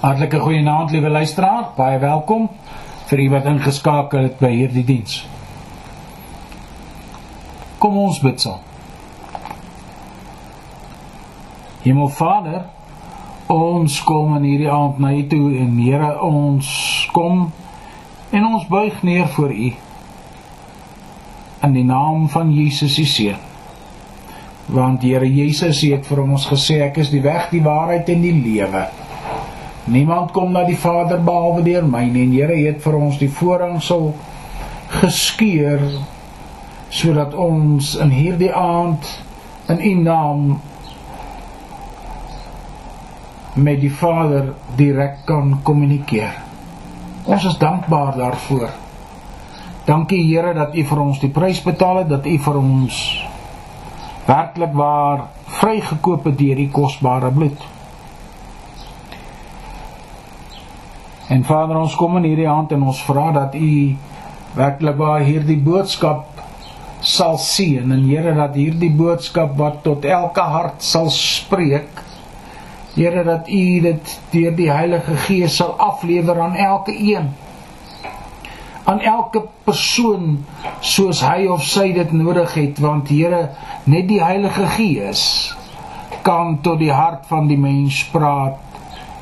Hartlike goeienaand liewe luisteraar, baie welkom vir u wat ingeskakel het by hierdie diens. Kom ons bid saam. Hemelvader, ons kom in hierdie aand na U toe en Here, ons kom en ons buig neer voor U in die naam van Jesus die Seun. Want Here Jesus het vir ons gesê ek is die weg, die waarheid en die lewe. Niemand kom na die Vader behalwe deur my nie. En Here het vir ons die voorrang sal geskeur sodat ons in hierdie aand in U naam met die Vader direk kan kommunikeer. Ons is dankbaar daarvoor. Dankie Here dat U vir ons die prys betaal het, dat U vir ons werklik waar vrygekoop het deur die kosbare bloed. En Vader, ons kom in hierdie aand en ons vra dat U werklik waar hierdie boodskap sal sien en Here dat hierdie boodskap wat tot elke hart sal spreek, Here dat U dit deur die Heilige Gees sal aflewer aan elke een. Aan elke persoon soos hy of sy dit nodig het want Here net die Heilige Gees kan tot die hart van die mens praat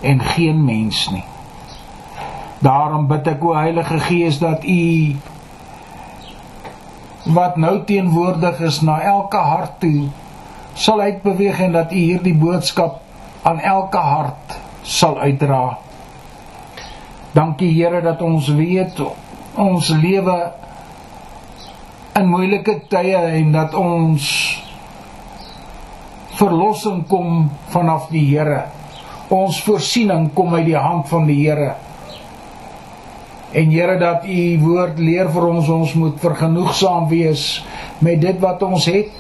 en geen mens nie Daarom bid ek o Heilige Gees dat U wat nou teenwoordig is na elke hart toe sal uitbeweeg en dat U hierdie boodskap aan elke hart sal uitdra. Dankie Here dat ons weet ons lewe in moeilike tye en dat ons verlossing kom vanaf die Here. Ons voorsiening kom uit die hand van die Here. En Here dat U woord leer vir ons ons moet vergenoegsaam wees met dit wat ons het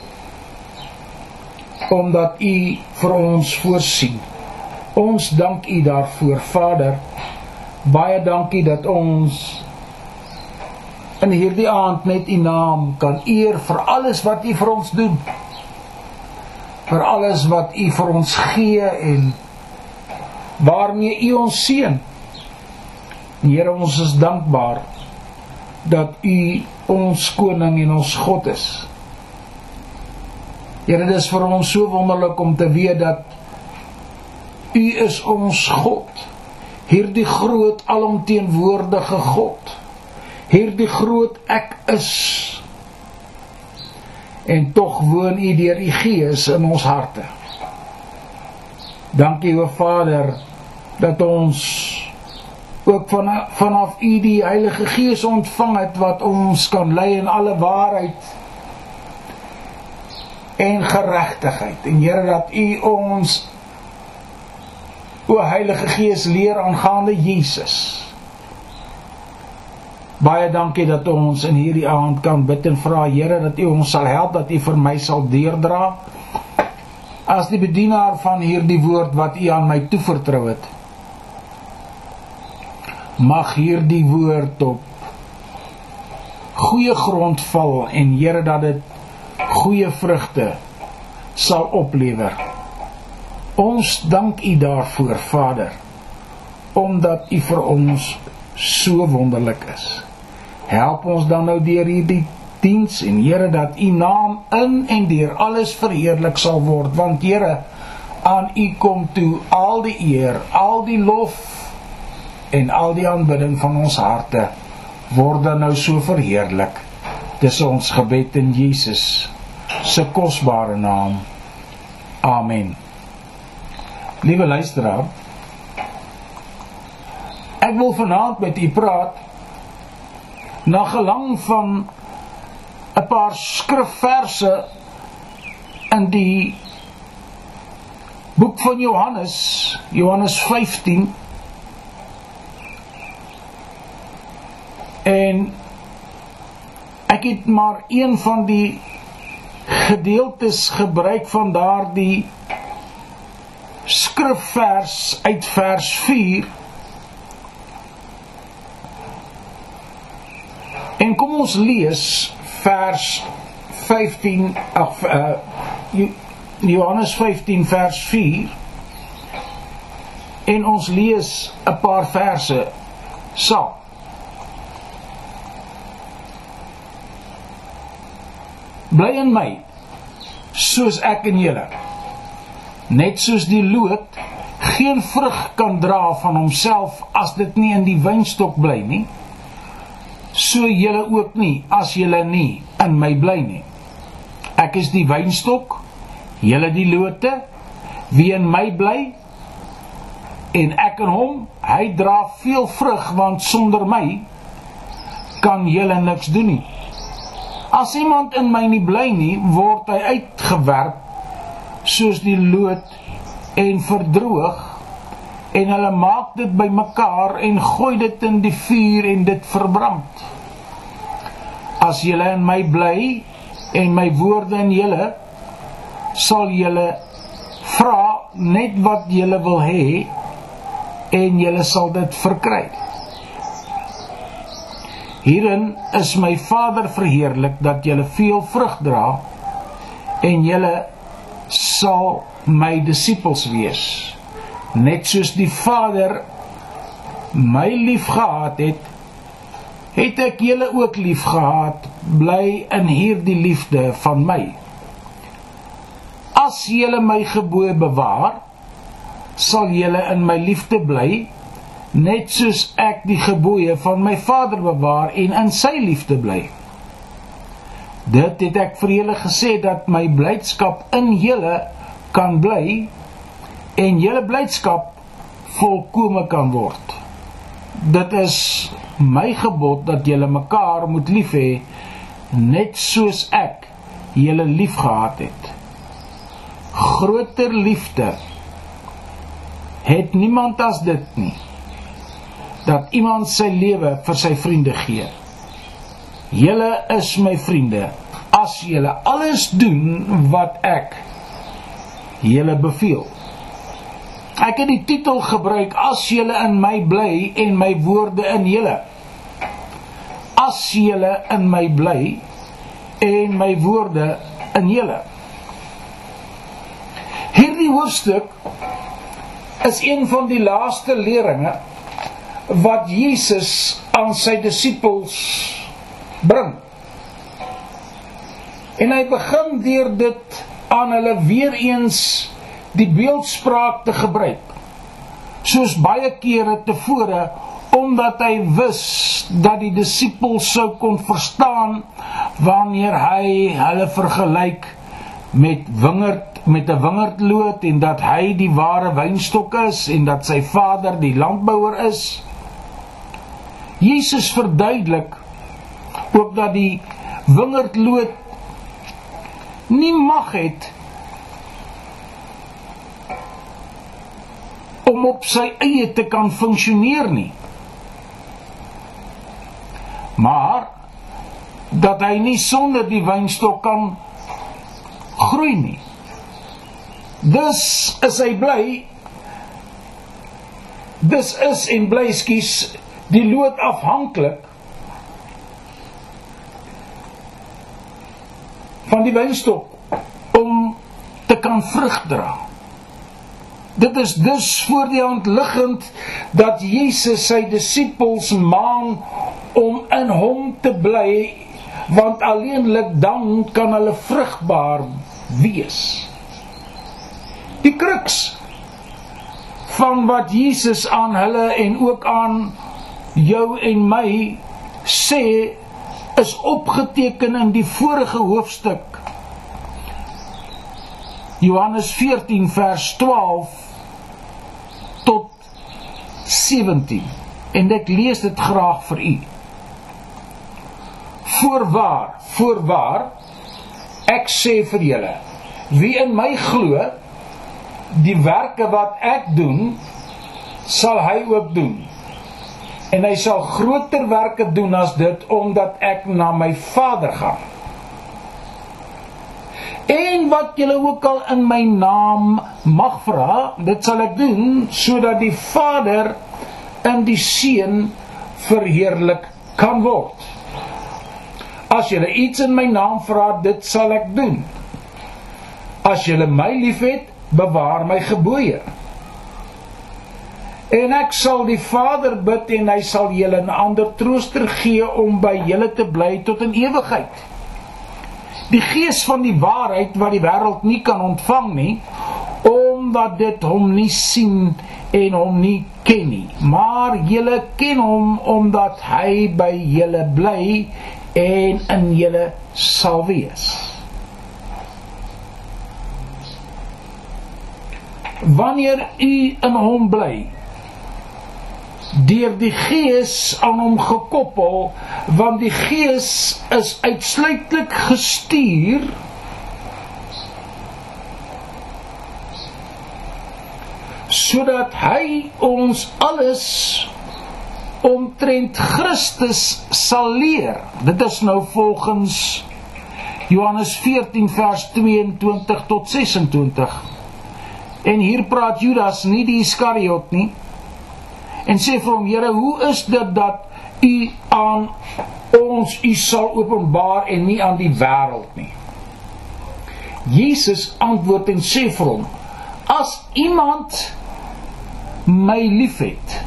omdat U vir ons voorsien. Ons dank U daarvoor Vader. Baie dankie dat ons in hierdie aand net U naam kan eer vir alles wat U vir ons doen. Vir alles wat U vir ons gee en waarmee U ons seën. Here ons is dankbaar dat U ons koning en ons God is. Here dit is vir ons so wonderlik om te weet dat U is ons God. Hierdie groot alomteenwoordige God. Hierdie groot ek is. En tog woon U deur U Gees in ons harte. Dankie o Vader dat ons ook van vanaf U die Heilige Gees ontvang het wat ons kan lei in alle waarheid en geregtigheid. En Here dat U ons o Heilige Gees leer aangaande Jesus. Baie dankie dat ons in hierdie aand kan bid en vra Here dat U ons sal help dat U vir my sal deurdra as die bedienaar van hierdie woord wat U aan my toevertrou het mag hierdie woord op goeie grond val en Here dat dit goeie vrugte sal oplewer. Ons dank U daarvoor, Vader, omdat U vir ons so wonderlik is. Help ons dan nou deur hierdie diens en Here dat U naam in en deur alles verheerlik sal word, want Here, aan U kom toe al die eer, al die lof en al die aanbidding van ons harte word dan nou so verheerlik. Dis ons gebed in Jesus se kosbare naam. Amen. Liewe luisteraar, ek wil vanaand met u praat na gelang van 'n paar skrifverse in die boek van Johannes, Johannes 15 En ek het maar een van die gedeeltes gebruik van daardie skrifvers uit vers 4. En kom ons lees vers 15 ag uh, Johannes 15 vers 4. en ons lees 'n paar verse saam. Bly in my soos ek in julle. Net soos die loot geen vrug kan dra van homself as dit nie in die wynstok bly nie, so julle ook nie as julle nie in my bly nie. Ek is die wynstok, julle die lote. Wie in my bly en ek in hom, hy dra veel vrug want sonder my kan julle niks doen nie. As iemand in my nie bly nie, word hy uitgewerp soos die lood en verdroog en hulle maak dit bymekaar en gooi dit in die vuur en dit verbrand. As julle in my bly en my woorde in julle sal julle vra net wat julle wil hê en julle sal dit verkry. Hierin is my Vader verheerlik dat julle veel vrug dra en julle sal my disippels wees. Net soos die Vader my liefgehad het, het ek julle ook liefgehad. Bly in hierdie liefde van my. As julle my gebooie bewaar, sal julle in my liefde bly net soos ek die gebooie van my Vader bewaar en in sy liefde bly. Dit het ek vir julle gesê dat my blydskap in julle kan bly en julle blydskap volkome kan word. Dit is my gebod dat julle mekaar moet lief hê net soos ek julle liefgehad het. Groter liefde het niemand as dit nie dat iemand sy lewe vir sy vriende gee. Julle is my vriende as julle alles doen wat ek julle beveel. Ek het die titel gebruik as julle in my bly en my woorde in julle. As julle in my bly en my woorde in julle. Hierdie hoofstuk is een van die laaste leringe wat Jesus aan sy disippels bring. En hy begin deur dit aan hulle weer eens die beeldspraak te gebruik. Soos baie kere tevore omdat hy wis dat die disippels sou kon verstaan wanneer hy hulle vergelyk met wingerd met 'n wingerdloot en dat hy die ware wynstok is en dat sy vader die landbouer is. Jesus verduidelik ook dat die wingerdloot nie mag het om op sy eie te kan funksioneer nie. Maar dat hy nie sonder die wynstok kan groei nie. Dus is hy bly Dis is en bly skies die lood afhanklik van die wynstok om te kan vrug dra. Dit is dus voor die hand liggend dat Jesus sy disippels maan om in hom te bly want alleenlik dan kan hulle vrugbaar wees. Die kruks van wat Jesus aan hulle en ook aan jou en my sê is opgeteken in die vorige hoofstuk. Johannes 14 vers 12 tot 17 en ek lees dit graag vir u. Voorwaar voorwaar ek sê vir julle wie in my glo die werke wat ek doen sal hy ook doen en hy sal groter werke doen as dit omdat ek na my Vader gaan. En wat julle ook al in my naam mag vra, dit sal ek doen sodat die Vader in die Seun verheerlik kan word. As julle iets in my naam vra, dit sal ek doen. As julle my liefhet, bewaar my gebooie. En ek sal die Vader bid en hy sal julle 'n ander trooster gee om by julle te bly tot in ewigheid. Die Gees van die waarheid wat die wêreld nie kan ontvang nie, omdat dit hom nie sien en hom nie ken nie. Maar julle ken hom omdat hy by julle bly en in julle sal wees. Wanneer u in hom bly, deur die Gees aan hom gekoppel, want die Gees is uitsluitlik gestuur sodat hy ons alles omtrent Christus sal leer. Dit is nou volgens Johannes 14 vers 22 tot 26. En hier praat Judas nie die Iskariot nie. En sê vir hom: "Here, hoe is dit dat u aan ons u sal openbaar en nie aan die wêreld nie?" Jesus antwoord en sê vir hom: "As iemand my liefhet,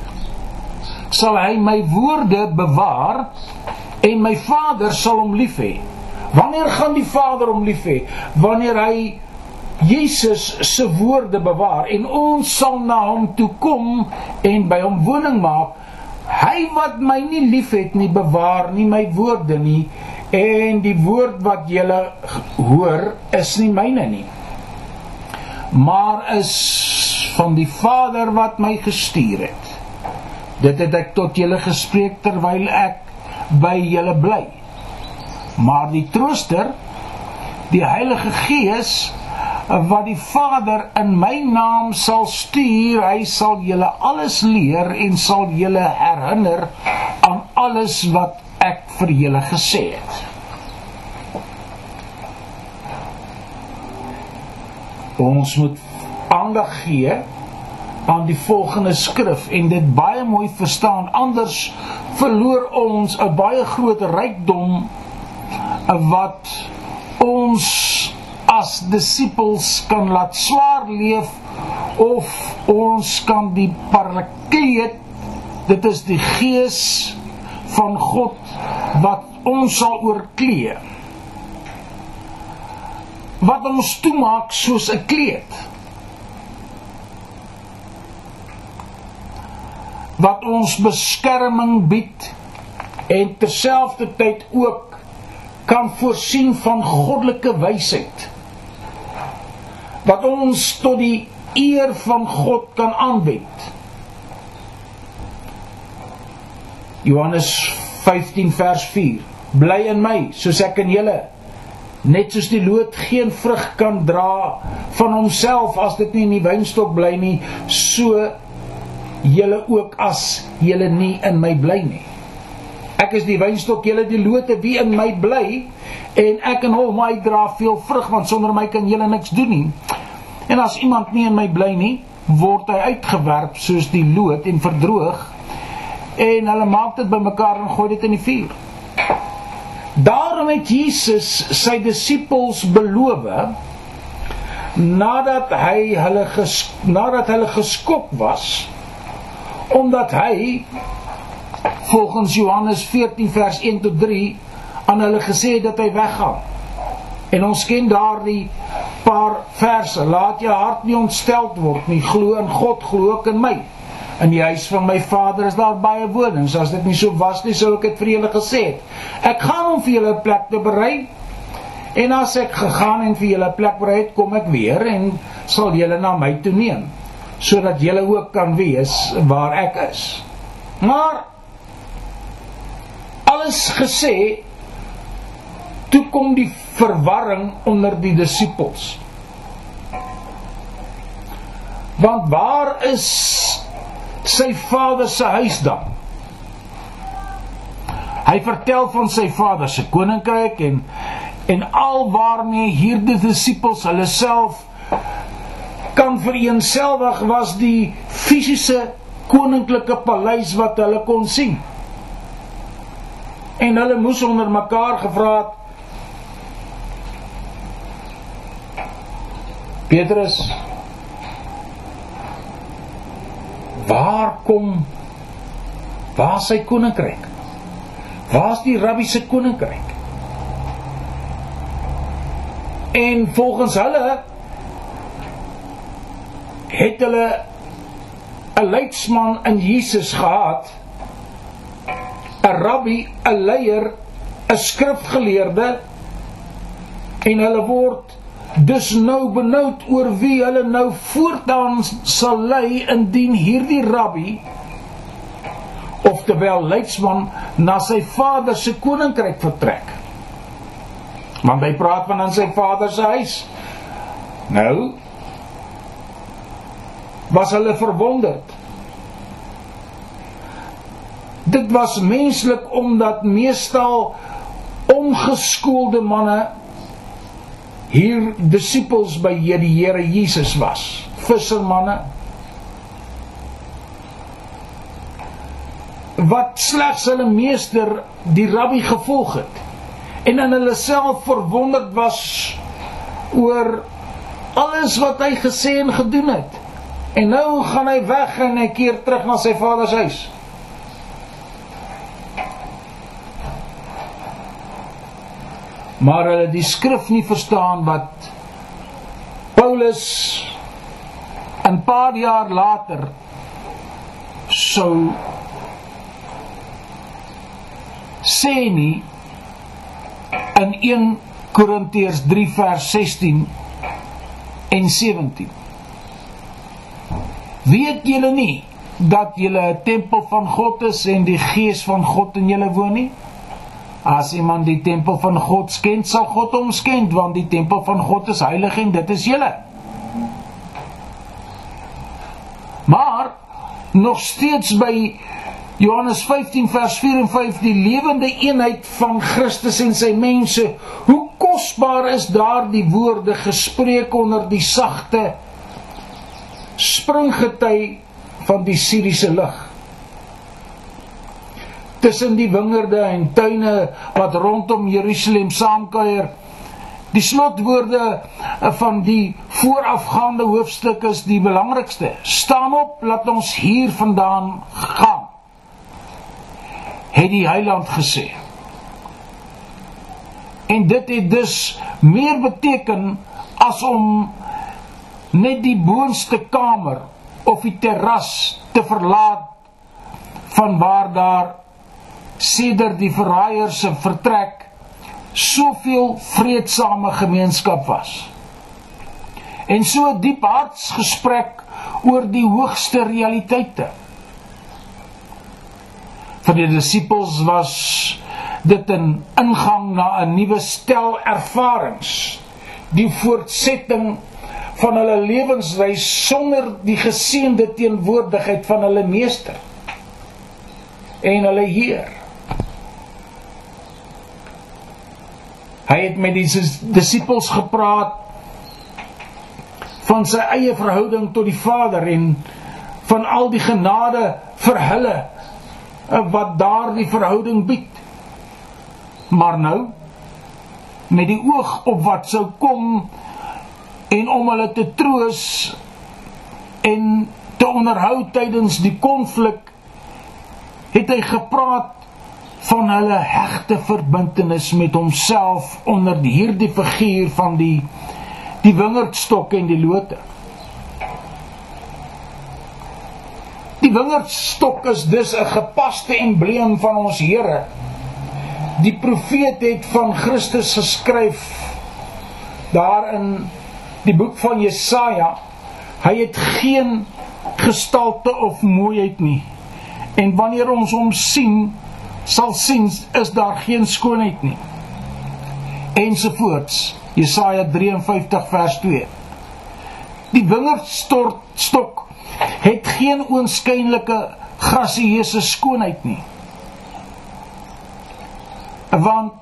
sal hy my woorde bewaar en my Vader sal hom lief hê. Wanneer gaan die Vader hom lief hê? Wanneer hy Jesus se woorde bewaar en ons sal na hom toe kom en by hom woning maak. Hy wat my nie liefhet nie, bewaar nie my woorde nie en die woord wat julle hoor is nie myne nie. Maar is van die Vader wat my gestuur het. Dit het ek tot julle gespreek terwyl ek by julle bly. Maar die Trooster, die Heilige Gees wat die Vader in my naam sal stuur, hy sal julle alles leer en sal julle herinner aan alles wat ek vir julle gesê het. Ons moet aandag gee aan die volgende skrif en dit baie mooi verstaan anders verloor ons 'n baie groot rykdom wat ons as disippels kan laat swaar leef of ons kan die parakleet dit is die gees van God wat ons sal oorklee. Wat ons toemaak soos 'n kleed. Wat ons beskerming bied en terselfdertyd ook kan voorsien van goddelike wysheid wat ons tot die eer van God kan aanwend. Johannes 15 vers 4. Bly in my soos ek in julle. Net soos die loot geen vrug kan dra van homself as dit nie in die wynstok bly nie, so julle ook as julle nie in my bly nie. Ek is die wynstok, julle die lote wie in my bly en ek en hom hy dra veel vrug want sonder my kan julle niks doen nie. En as iemand nie in my bly nie, word hy uitgewerp soos die loot en verdroog en hulle maak dit bymekaar en gooi dit in die vuur. Daarom het Jesus sy disippels beloof nadat hy hulle ges, nadat hulle geskok was omdat hy volgens Johannes 14 vers 1 tot 3 aan hulle gesê dat hy weggaan. En ons ken daardie paar verse: Laat jou hart nie ontsteld word nie, glo in God, glo ook in my. In die huis van my Vader is daar baie wonings. As dit nie so was nie, sou ek dit vir julle gesê het. Ek gaan om vir julle 'n plek te berei. En as ek gegaan en vir julle 'n plek berei het, kom ek weer en sal julle na my toe neem sodat julle ook kan wees waar ek is. Maar alles gesê toe kom die verwarring onder die disippels. Want waar is sy vader se huis dan? Hy vertel van sy vader se koninkryk en en alwaarmee hierdie disippels hulle self kan vereenselwig was die fisiese koninklike paleis wat hulle kon sien. En hulle moes onder mekaar gevra het Petrus waar kom waar sy koninkryk? Waar's die rabbi se koninkryk? En volgens hulle het hulle 'n leidsman in Jesus gehad 'n rabbi, 'n leier, 'n skrifgeleerde en hulle word dus nou benoud oor wie hulle nou voortaan sal lei indien hierdie rabbi oftewel leidsman na sy vader se koninkryk vertrek. Want hy praat van in sy vader se huis. Nou was hulle verwonderd. Dit was menslik omdat meestal ongeskoelde manne hier disippels by die Here Jesus was. Vissermanne wat slegs hulle meester die rabbi gevolg het en in hulle self verwonderd was oor alles wat hy gesê en gedoen het. En nou gaan hy weg en hy keer terug na sy vader se huis. Maar hulle die skrif nie verstaan wat Paulus 'n paar jaar later sou sê nie in 1 Korintiërs 3 vers 16 en 17 Weet julle nie dat julle 'n tempel van God is en die gees van God in julle woon nie? As iemand die tempel van God skend, sal God hom skend want die tempel van God is heilig en dit is julle. Maar nog steeds by Johannes 15 vers 4 en 5 die lewende eenheid van Christus en sy mense. Hoe kosbaar is daardie woorde gespreek onder die sagte springgety van die Siriese lig. Tussen die wingerde en tuine wat rondom Jerusalem saamkuier. Die slotwoorde van die voorafgaande hoofstuk is die belangrikste. Staan op, laat ons hier vandaan gaan het die heiland gesê. En dit het dus meer beteken as om net die boonste kamer of die terras te verlaat van waar daar sedert die verraaier se vertrek soveel vreedsame gemeenskap was. En so diep hartsgesprek oor die hoogste realiteite vir die disippels was dit 'n ingang na 'n nuwe stel ervarings die voortsetting van hulle lewensreis sonder die geseënde teenwoordigheid van hulle meester en hulle heer hy het met die disippels gepraat van sy eie verhouding tot die Vader en van al die genade vir hulle wat daardie verhouding bied. Maar nou met die oog op wat sou kom en om hulle te troos en te onderhou tydens die konflik het hy gepraat van hulle hegte verbintenis met homself onder hierdie figuur van die die wingerdstok en die lote. Die wingerdstok is dus 'n gepaste embleem van ons Here. Die profeet het van Christus geskryf daar in die boek van Jesaja. Hy het geen gestalte of mooiheid nie. En wanneer ons hom sien, sal sien is daar geen skoonheid nie. Ensovoorts. Jesaja 53 vers 2. Die wingerdstok het geen oënskynlike grasieuse skoonheid nie. Want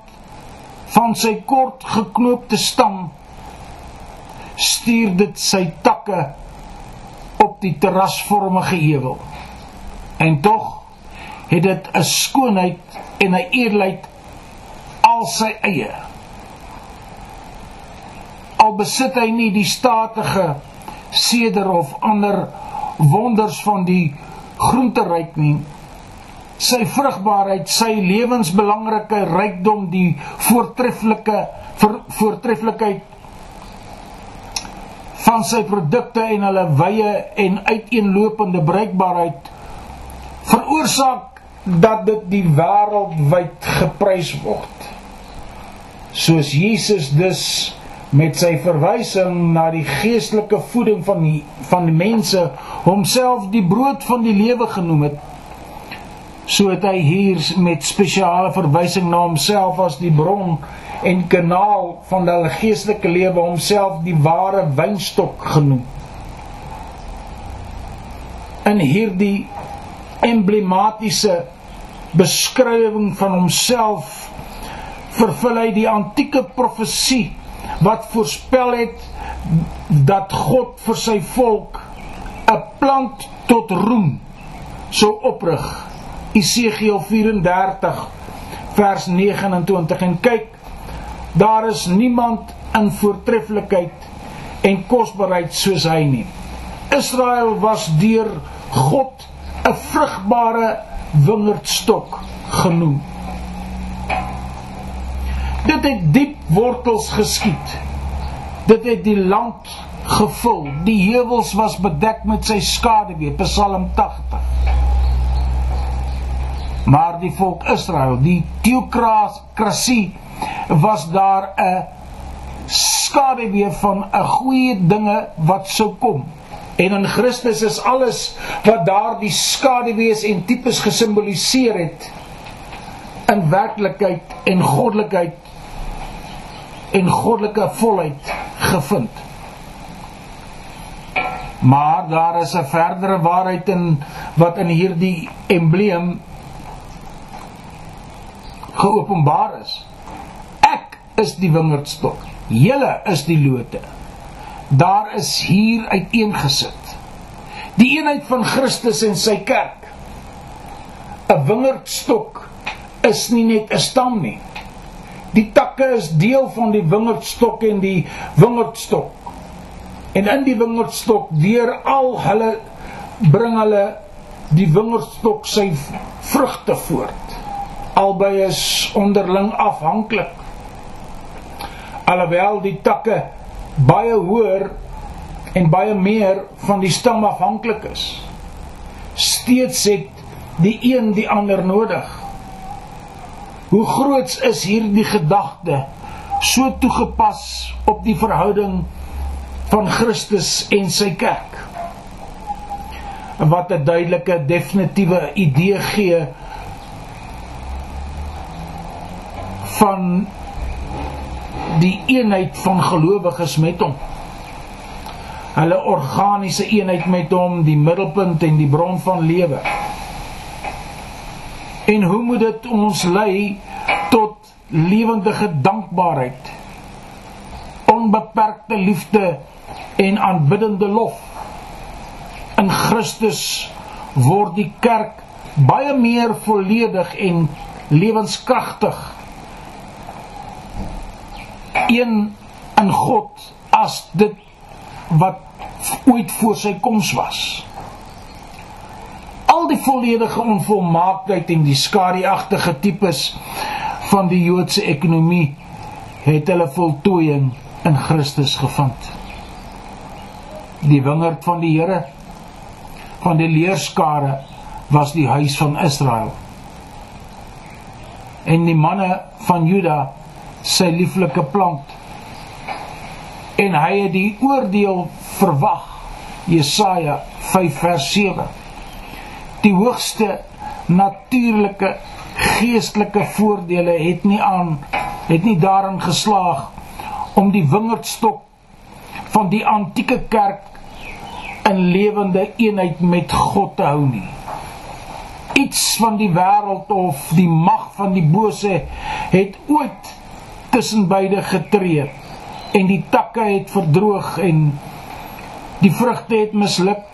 van sy kort geknoopte stam stuur dit sy takke op die terrasvormige heuwel. En tog het dit 'n skoonheid en 'n eerlikheid al sy eie. Al besit hy nie die statige seder of ander wonders van die groenteryk nie sy vrugbaarheid sy lewensbelangrike rykdom die voortreffelike voortreffelikheid van sy produkte en hulle wye en uiteenlopende bruikbaarheid veroorsaak dat dit die wêreldwyd geprys word. Soos Jesus dus met sy verwysing na die geestelike voeding van die van die mense homself die brood van die lewe genoem het, so het hy hier met spesiale verwysing na homself as die bron en kanaal van hulle geestelike lewe homself die ware wynstok genoem. In hierdie emblematiese beskrywing van homself vervul hy die antieke profesie wat voorspel het dat God vir sy volk 'n plant tot roem sou oprig. Esegiel 34 vers 29 en kyk Daar is niemand in voortreffelikheid en kosbaarheid soos hy nie. Israel was deur God 'n vrugbare wingerdstok genoem. Dit het diep wortels geskiet. Dit het die land gevul. Die heuwels was bedek met sy skaduwee, Psalm 80. Maar die volk Israel, die teokrasie was daar 'n skaduwee van 'n goeie dinge wat sou kom. En in Christus is alles wat daardie skaduwees en tipes gesimboliseer het in werklikheid en goddelikheid en goddelike volheid gevind. Maar daar is 'n verdere waarheid in wat in hierdie embleem geopenbaar is is die wingerdstok. Julle is die lote. Daar is hier uiteengesit. Die eenheid van Christus en sy kerk. 'n Wingerdstok is nie net 'n stam nie. Die takke is deel van die wingerdstok en die wingerdstok. En in die wingerdstok deur al hulle bring hulle die wingerdstok sy vrugte voort. Albei is onderling afhanklik alhoewel die takke baie hoër en baie meer van die stam afhanklik is steeds het die een die ander nodig. Hoe groots is hierdie gedagte so toegepas op die verhouding van Christus en sy kerk? Wat 'n duidelike definitiewe idee gee van die eenheid van gelowiges met hom. Hulle organiese eenheid met hom, die middelpunt en die bron van lewe. En hoe moet dit ons lei tot lewendige dankbaarheid? Onbeperkte liefde en aanbiddende lof. In Christus word die kerk baie meer volledig en lewenskragtig een in God as dit wat ooit voor sy koms was. Al die volledige onvolmaaktheid en die skadiagtige tipes van die Joodse ekonomie het hulle voltooiing in Christus gevind. Die wingerd van die Here van die leerskare was die huis van Israel. En die manne van Juda sy lieflike plant. En hy het die oordeel verwag Jesaja 5 vers 7 die hoogste natuurlike geestelike voordele het nie aan het nie daarin geslaag om die wingerdstok van die antieke kerk in lewende eenheid met God te hou nie. Iets van die wêreld of die mag van die bose het ooit tussen beide getree en die takke het verdroog en die vrugte het misluk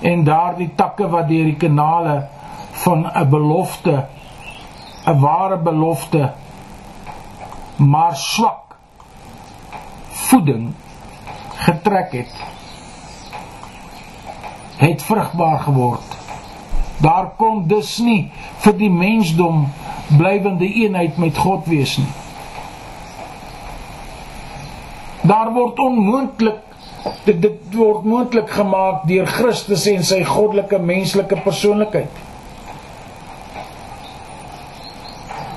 en daardie takke wat deur die kanale van 'n belofte 'n ware belofte maar swak voeding getrek het het vrugbaar geword. Daar kon dus nie vir die mensdom blywende eenheid met God wees nie. Daar word onmoontlik dit, dit word moontlik gemaak deur Christus en sy goddelike menslike persoonlikheid.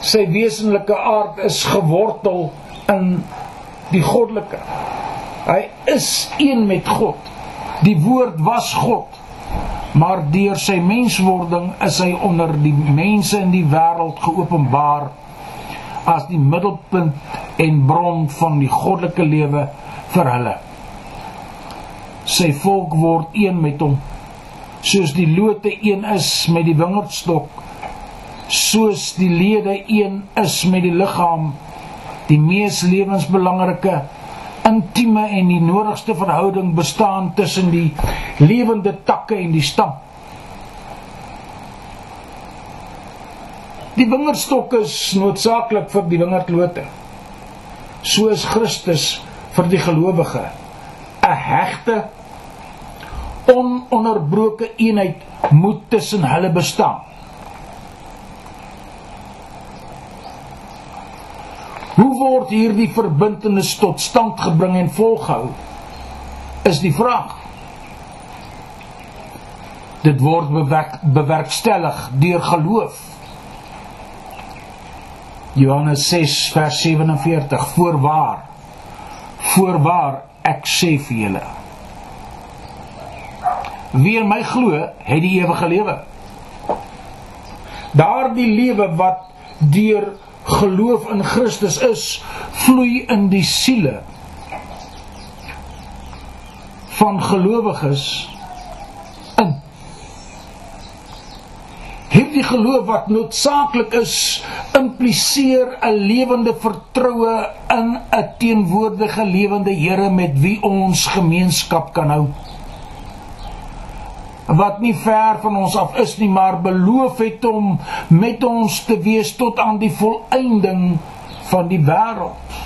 Sy wesenlike aard is gewortel in die goddelike. Hy is een met God. Die woord was God. Maar deur sy menswording is hy onder die mense in die wêreld geopenbaar as die middelpunt en bron van die goddelike lewe vir hulle. Sy volk word een met hom. Soos die lote een is met die wingerdstok, soos die lede een is met die liggaam, die mees lewensbelangrike intieme en die nodigste verhouding bestaan tussen die lewende takke en die stam. Die wingerdstok is noodsaaklik vir die wingerdlote. Soos Christus vir die gelowige 'n hegte ononderbroke eenheid moet tussen hulle bestaan. Hoe word hierdie verbintenis tot stand gebring en volgehou? Is die vraag. Dit word bewerk, bewerkstellig deur geloof. Johannes 6 vers 47 Voorwaar Voorwaar ek sê vir julle Wie in my glo, het die ewige lewe. Daardie lewe wat deur geloof in Christus is, vloei in die siele van gelowiges in. Hierdie geloof wat noodsaaklik is, impliseer 'n lewende vertroue in 'n teenwoordige lewende Here met wie ons gemeenskap kan hou wat nie ver van ons af is nie, maar beloof het om met ons te wees tot aan die volëinding van die wêreld.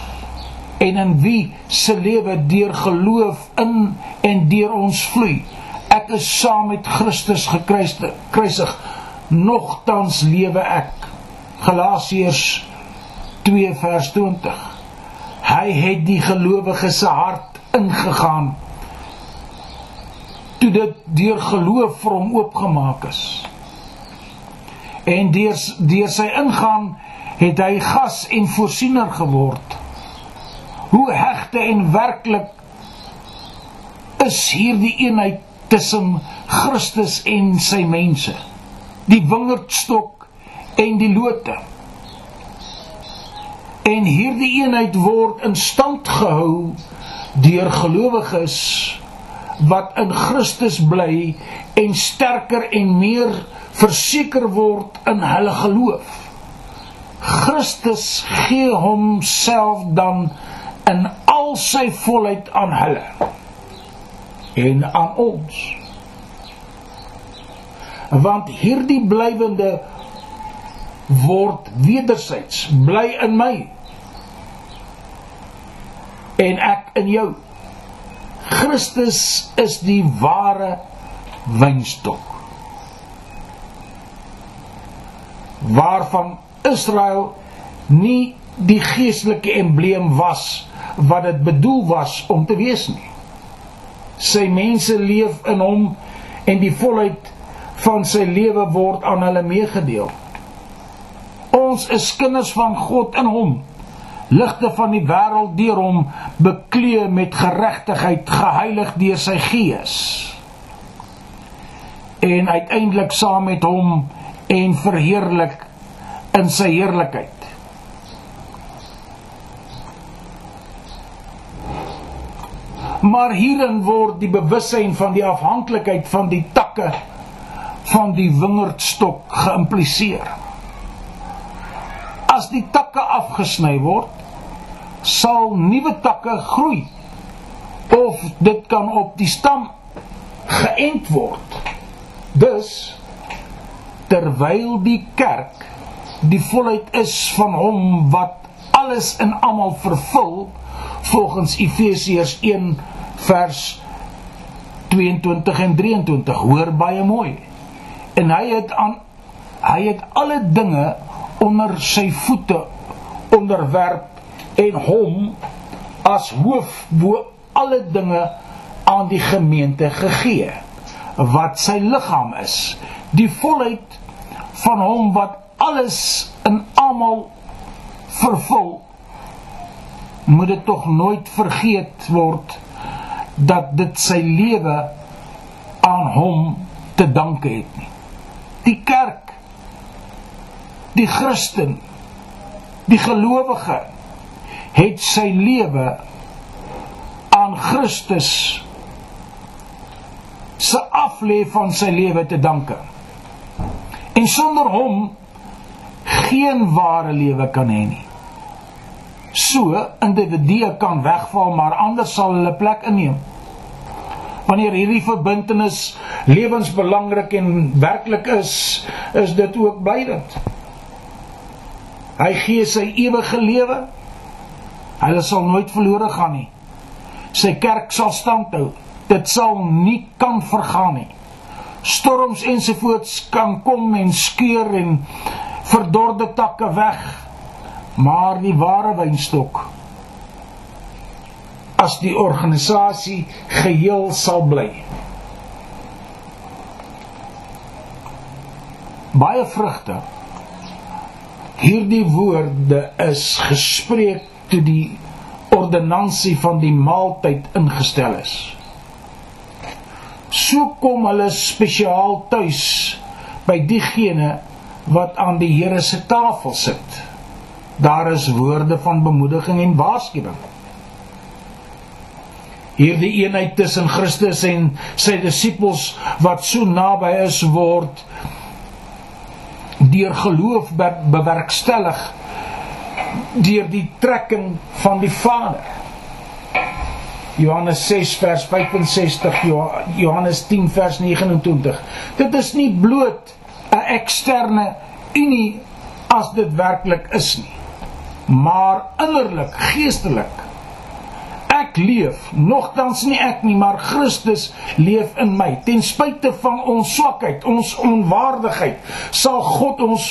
En in wie se lewe deur geloof in en deur ons vloei. Ek is saam met Christus gekruisig. Nogtans lewe ek. Galasiërs 2 vers 20. Hy het die gelowige se hart ingegaan toe dit deur geloof vir hom oopgemaak is. En deur deur sy ingaan het hy gas en voorsiener geword. Hoe hegte en werklik is hierdie eenheid tussen Christus en sy mense. Die wingerdstok en die lote. En hierdie eenheid word in stand gehou deur gelowiges wat in Christus bly en sterker en meer verseker word in hulle geloof. Christus gee homself dan in al sy volheid aan hulle en aan ons. Want hierdie blywende word wederzijds bly in my en ek in jou Christus is die ware wynstok. Waarvan Israel nie die geestelike embleem was wat dit bedoel was om te wees nie. Sy mense leef in hom en die volheid van sy lewe word aan hulle meegedeel. Ons is kinders van God in hom ligte van die wêreld deur hom beklee met geregtigheid geheilig deur sy gees. En uiteindelik saam met hom en verheerlik in sy heerlikheid. Maar hierin word die bewussyn van die afhanklikheid van die takke van die wingerdstok geïmpliseer. As die takke afgesny word sal nuwe takke groei of dit kan op die stam geënt word. Dus terwyl die kerk die volheid is van hom wat alles in almal vervul volgens Efesiërs 1 vers 22 en 23 hoor baie mooi. En hy het aan hy het alle dinge onder sy voete onderwerp en hom as hoof bo alle dinge aan die gemeente gegee wat sy liggaam is die volheid van hom wat alles in almal vervul moet dit tog nooit vergeet word dat dit sy lewe aan hom te danke het nie. Die kerk, die Christen, die gelowige het sy lewe aan Christus se aflê van sy lewe te danke. En sonder hom geen ware lewe kan hê nie. So individue kan wegval, maar ander sal hulle plek inneem. Wanneer hierdie verbintenis lewensbelangrik en werklik is, is dit ook blydend. Hy gee sy ewige lewe. Hulle sal nooit verlore gaan nie. Sy kerk sal standhou. Dit sal nie kan vergaan nie. Storms ensovoorts kan kom en skeur en verdorde takke weg maar die ware wynstok as die organisasie geheel sal bly. Baie vrugte. Hierdie woorde is gespreek toe die ordonnansie van die maaltyd ingestel is. So kom hulle spesiaal tuis by diegene wat aan die Here se tafel sit daar is woorde van bemoediging en waarskuwing. Hierdie eenheid tussen Christus en sy disippels wat so naby is word deur geloof bewerkstellig deur die trekking van die Vader. Johannes 6 vers 65 Johannes 10 vers 29. Dit is nie bloot 'n eksterne unie as dit werklik is nie maar innerlik, geestelik. Ek leef, nogtans nie ek nie, maar Christus leef in my. Ten spyte van ons swakheid, ons onwaardigheid, sal God ons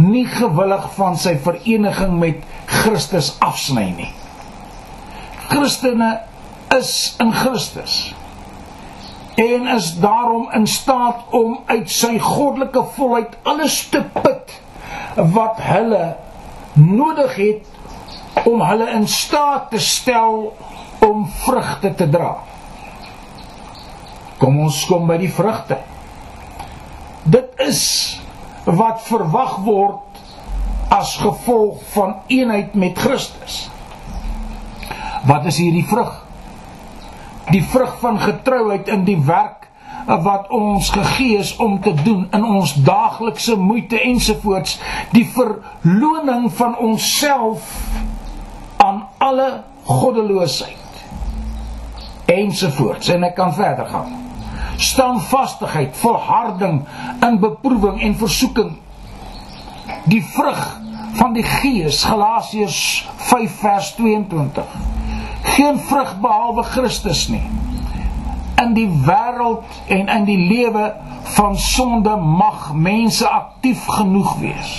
nie gewillig van sy vereniging met Christus afsny nie. Christene is in Christus en is daarom in staat om uit sy goddelike volheid alles te put wat hulle nodig het om hulle in staat te stel om vrugte te dra. Kom ons kom by die vrugte. Dit is wat verwag word as gevolg van eenheid met Christus. Wat is hierdie vrug? Die vrug van getrouheid in die werk wat ons gegee is om te doen in ons daaglikse moeite ensovoorts die verloning van onsself aan alle goddeloosheid ensovoorts en ek kan verder gaan standvastigheid volharding in beproewing en versoeking die vrug van die gees Galasiërs 5 vers 22 geen vrug behalwe Christus nie in die wêreld en in die lewe van sonde mag mense aktief genoeg wees.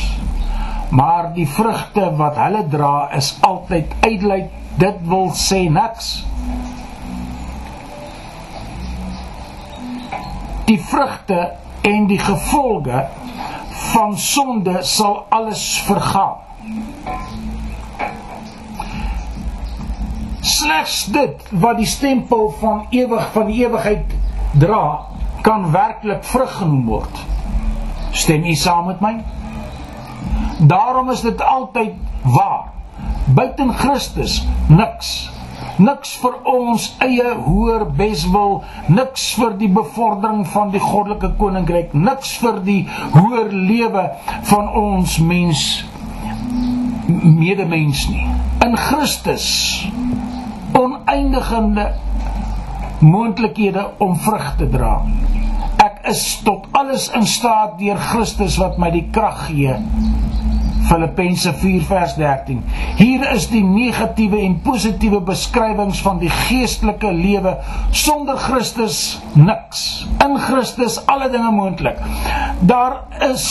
Maar die vrugte wat hulle dra is altyd uitlei, dit wil sê niks. Die vrugte en die gevolge van sonde sal alles vergaan. slegs dit wat die stempel van ewig van die ewigheid dra kan werklik vrug genoem word. Stem u saam met my? Daarom is dit altyd waar. Buiten Christus niks. Niks vir ons eie hoër beswil, niks vir die bevordering van die goddelike koninkryk, niks vir die hoër lewe van ons mens medemens nie. In Christus oneindigende moontlikhede om vrug te dra. Ek is tot alles in staat deur Christus wat my die krag gee Filippense 4 vers 13. Hier is die negatiewe en positiewe beskrywings van die geestelike lewe sonder Christus niks. In Christus alle dinge moontlik. Daar is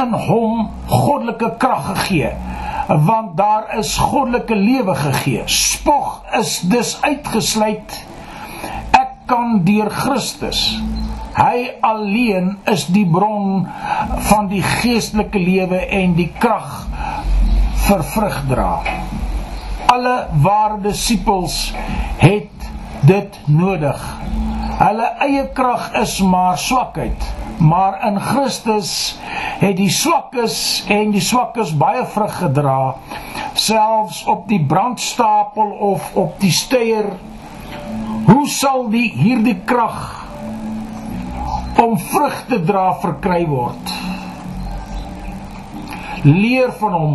in hom goddelike krag gegee want daar is goddelike lewe gegee. Spog is dus uitgesluit. Kan deur Christus Hy alleen is die bron van die geestelike lewe en die krag vir vrug dra. Alle ware disippels het dit nodig. Hulle eie krag is maar swakheid, maar in Christus het die swakkes en die swakkes baie vrug gedra, selfs op die brandstapel of op die steier. Hoe sal die hierdie krag om vrug te dra verkry word. Leer van hom,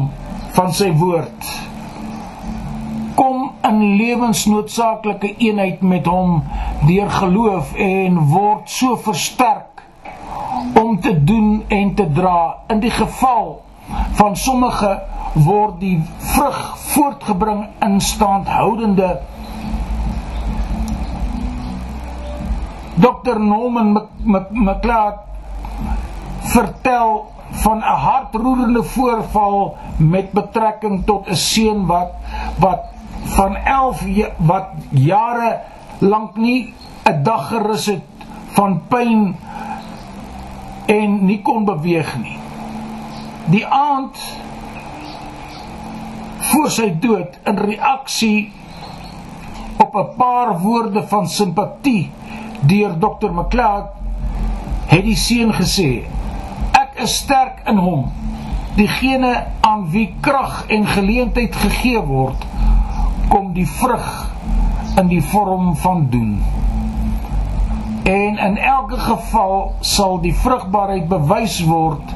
van sy woord. Kom in lewensnoodsaaklike eenheid met hom deur geloof en word so versterk om te doen en te dra. In die geval van sommige word die vrug voortgebring in standhoudende Dr Norman McLeod vertel van 'n hartroerende voorval met betrekking tot 'n seun wat wat van 11 wat jare lank nie 'n dag gerus het van pyn en nie kon beweeg nie. Die aand voor sy dood in reaksie op 'n paar woorde van simpatie deur Dr. McLeod het die seun gesê ek is sterk in hom diegene aan wie krag en geleentheid gegee word kom die vrug in die vorm van doen en in elke geval sal die vrugbaarheid bewys word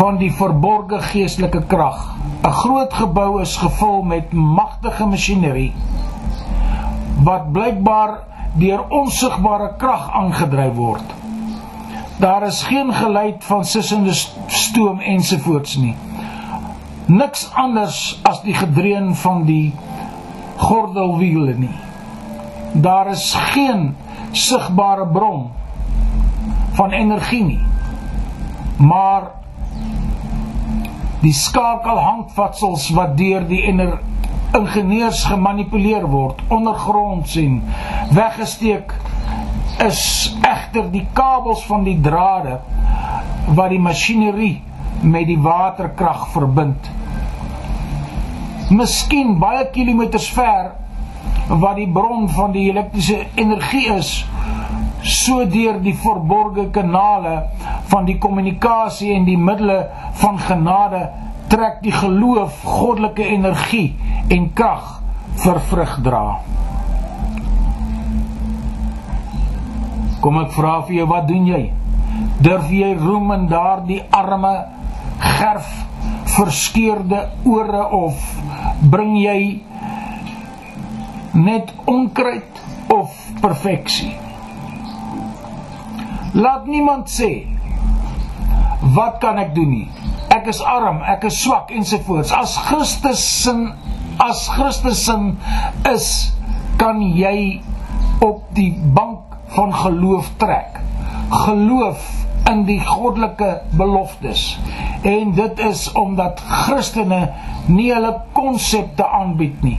van die verborgde geestelike krag 'n groot gebou is gevul met magtige masjinerie wat blykbaar deur onsigbare krag aangedryf word. Daar is geen geluid van sissende stoom ensovoorts nie. Niks anders as die gedreun van die gordelwiele nie. Daar is geen sigbare bron van energie nie. Maar die skakelhandvatsels wat deur die energie ingenieurs gemanipuleer word ondergronds en weggesteek is egter die kabels van die drade wat die masjinerie met die waterkrag verbind. Miskien baie kilometers ver wat die bron van die elektriese energie is, so deur die verborgde kanale van die kommunikasie en die middele van genade trek die geloof goddelike energie en krag vir vrug dra. Kom ek vra vir jou, wat doen jy? Durf jy roem in daardie arme gerf verskeurde ore of bring jy net onkruid of perfeksie? Laat niemand sê wat kan ek doen nie? Ek is arm, ek is swak ensovoorts. As Christus sin as Christus sin is, kan jy op die bank van geloof trek. Geloof in die goddelike beloftes. En dit is omdat Christene nie hulle konsepte aanbied nie.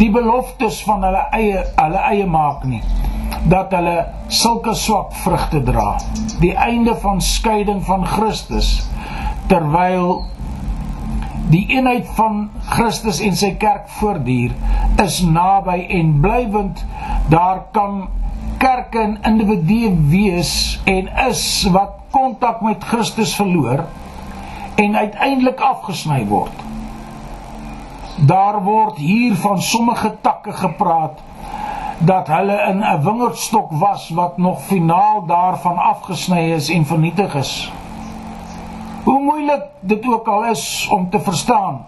Die beloftes van hulle eie hulle eie maak nie dat hulle sulke swak vrugte dra. Die einde van skeiding van Christus terwyl die eenheid van Christus en sy kerk voortduur is naby en blywend daar kan kerke en individue wees en is wat kontak met Christus verloor en uiteindelik afgesny word. Daar word hier van sommige takke gepraat dat hulle in 'n wingerdstok was wat nog finaal daarvan afgesny is en vernietig is Hoe moeilik dit ook al is om te verstaan,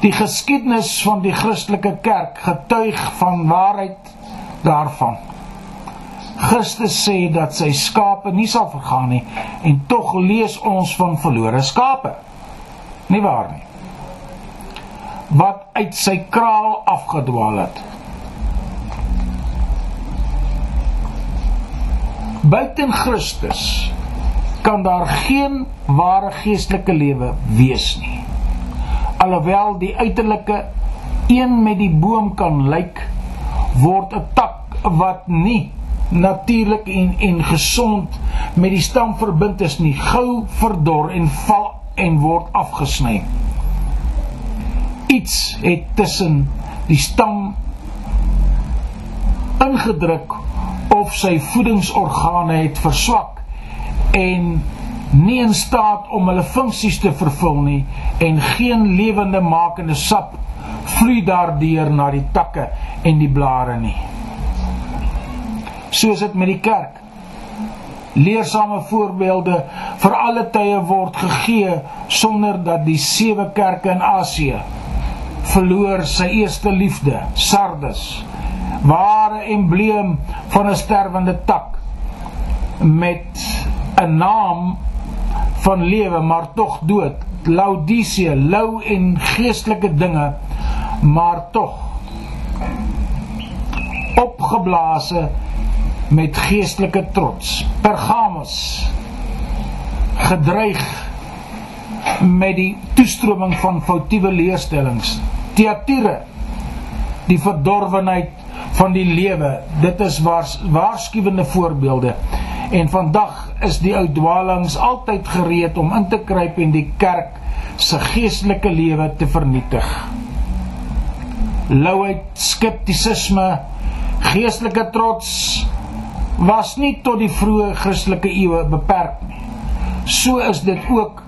die geskiedenis van die Christelike kerk getuig van waarheid daarvan. Christus sê dat sy skape nie sal vergaan nie en tog lees ons van verlore skape. Nie waar nie. Wat uit sy kraal afgedwaal het. Buiten Christus kan daar geen ware geestelike lewe wees nie. Alhoewel die uiterlike een met die boom kan lyk, word 'n tak wat nie natuurlik en en gesond met die stam verbind is nie, gou verdor en val en word afgesny. Iets het tussen die stam ingedruk of sy voedingsorgane het verswak en nie in staat om hulle funksies te vervul nie en geen lewende makende sap vloei daardeur na die takke en die blare nie. Soos dit met die kerk. Leersame voorbeelde vir alle tye word gegee sonder dat die sewe kerke in Asië verloor sy eerste liefde, Sardes, ware embleem van 'n sterwende tak met 'n naam van lewe maar tog dood. Laodicea, lou en geestelike dinge, maar tog opgeblase met geestelike trots. Pergamos gedreig met die toestroming van foutiewe leerstellings. Teatire die verdorwenheid van die lewe. Dit is waars, waarskuwende voorbeelde. En vandag is die ou dwaalings altyd gereed om in te kruip en die kerk se geestelike lewe te vernietig. Louheid, skeptisisme, geestelike trots was nie tot die vroeë Christelike eeue beperk nie. So is dit ook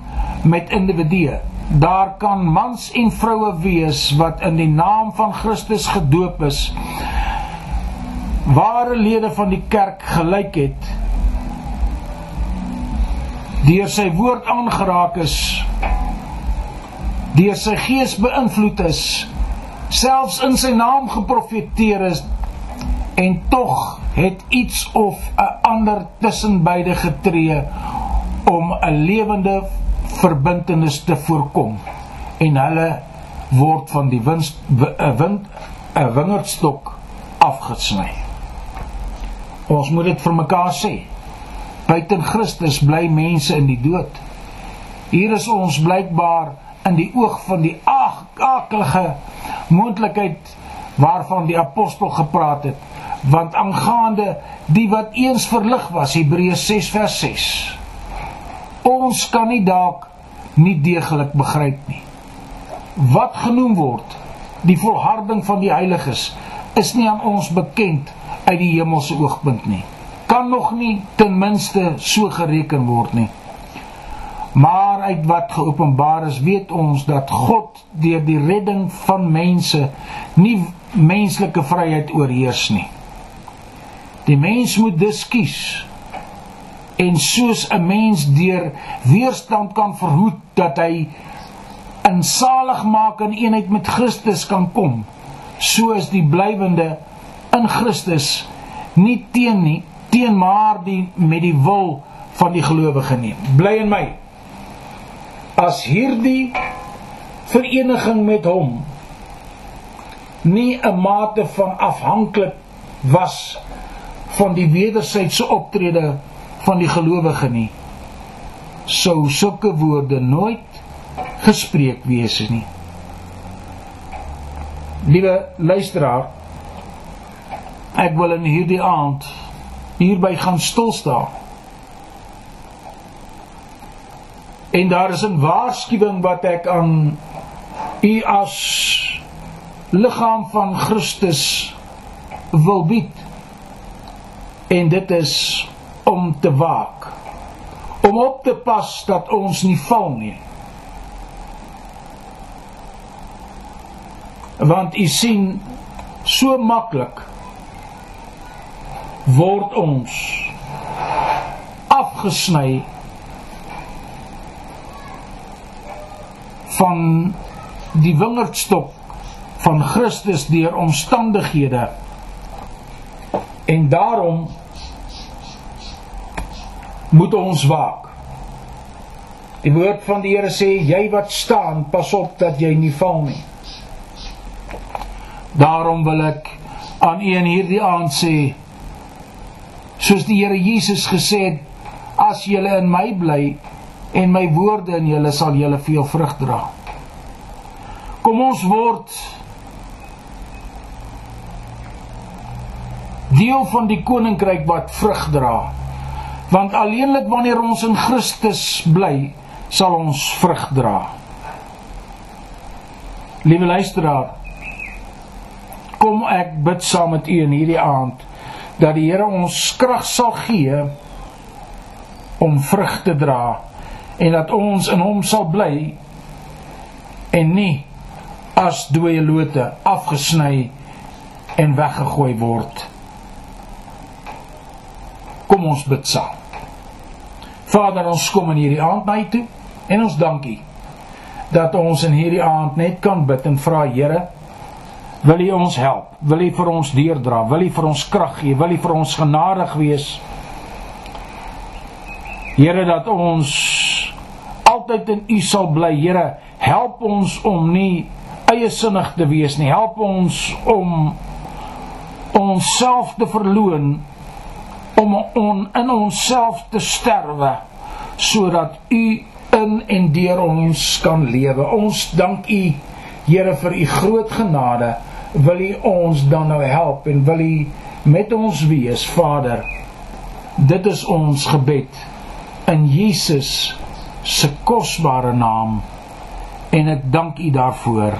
met individue. Daar kan mans en vroue wees wat in die naam van Christus gedoop is ware lede van die kerk gelyk het deur sy woord aangeraak is deur sy gees beïnvloed is selfs in sy naam geprofeteer is en tog het iets of 'n ander tussen beide getree om 'n lewende verbintenis te voorkom en hulle word van die wind 'n wind 'n wingerdstok afgesny. Ons moet dit vir mekaar sê. Buiten Christus bly mense in die dood. Hier is ons blykbaar in die oog van die akelige moontlikheid waarvan die apostel gepraat het, want aangaande die wat eens verlig was, Hebreërs 6 vers 6. Ons kan nie dalk nie deeglik begryp nie. Wat genoem word die volharding van die heiliges is nie aan ons bekend uit die hemelse oogpunt nie. Kan nog nie ten minste so gereken word nie. Maar uit wat geopenbaar is, weet ons dat God deur die redding van mense nie menslike vryheid oorheers nie. Die mens moet dus kies. En soos 'n mens deur weerstand kan verhoed dat hy in saligmaking eenheid met Christus kan kom, so is die blywende in Christus nie teen nie, teen maar die met die wil van die gelowige nie. Bly in my. As hierdie vereniging met hom nie 'n mate van afhanklik was van die wederwysige optrede van die gelowige nie, sou sulke woorde nooit gespreek wees nie. Liewe luisteraar, ek wil in hierdie aand hierby gaan stil staan. En daar is 'n waarskuwing wat ek aan u as liggaam van Christus wil bied. En dit is om te waak. Om op te pas dat ons nie val nie. Want u sien so maklik word ons afgesny van die wingerdstok van Christus deur omstandighede en daarom moet ons waak Die woord van die Here sê jy wat staan, pas op dat jy nie val nie. Daarom wil ek aan u in hierdie aand sê soos die Here Jesus gesê het, as julle in my bly en my woorde in julle sal julle veel vrug dra. Kom ons word deel van die koninkryk wat vrug dra. Want alleenlik wanneer ons in Christus bly, sal ons vrug dra. Liewe luisteraar, kom ek bid saam met u in hierdie aand dat die Here ons krag sal gee om vrug te dra en dat ons in hom sal bly en nie as dooie lote afgesny en weggegooi word. Kom ons bid saam. Vader, ons kom in hierdie aand na U toe en ons dankie dat ons in hierdie aand net kan bid en vra Here, wil U ons help? Wil U vir ons deurdra? Wil U vir ons krag gee? Wil U vir ons genadig wees? Here dat ons altyd in U sal bly. Here, help ons om nie eie sinnig te wees nie. Help ons om onsself te verloon om on, in onsself te sterwe sodat u in en deur ons kan lewe. Ons dank u Here vir u groot genade. Wil u ons dan nou help en wil u met ons wees, Vader? Dit is ons gebed in Jesus se kosbare naam en ek dank u daarvoor.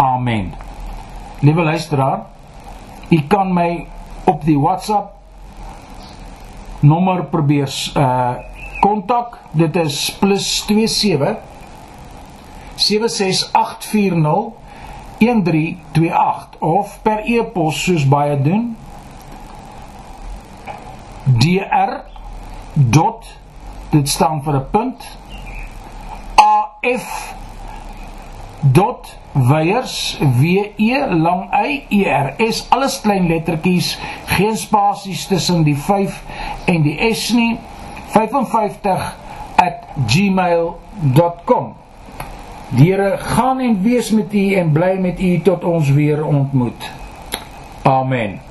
Amen. Liewe luisteraar, u kan my op die WhatsApp nommer probeer uh kontak. Dit is +27 76840 1328 of per e-pos soos baie doen. dr. dot dit staan vir 'n punt af dot weiers w e lang y e r s alles klein lettertjies geen spasies tussen die 5 en die s nie 55@gmail.com Die Here gaan en wees met u en bly met u tot ons weer ontmoet. Amen.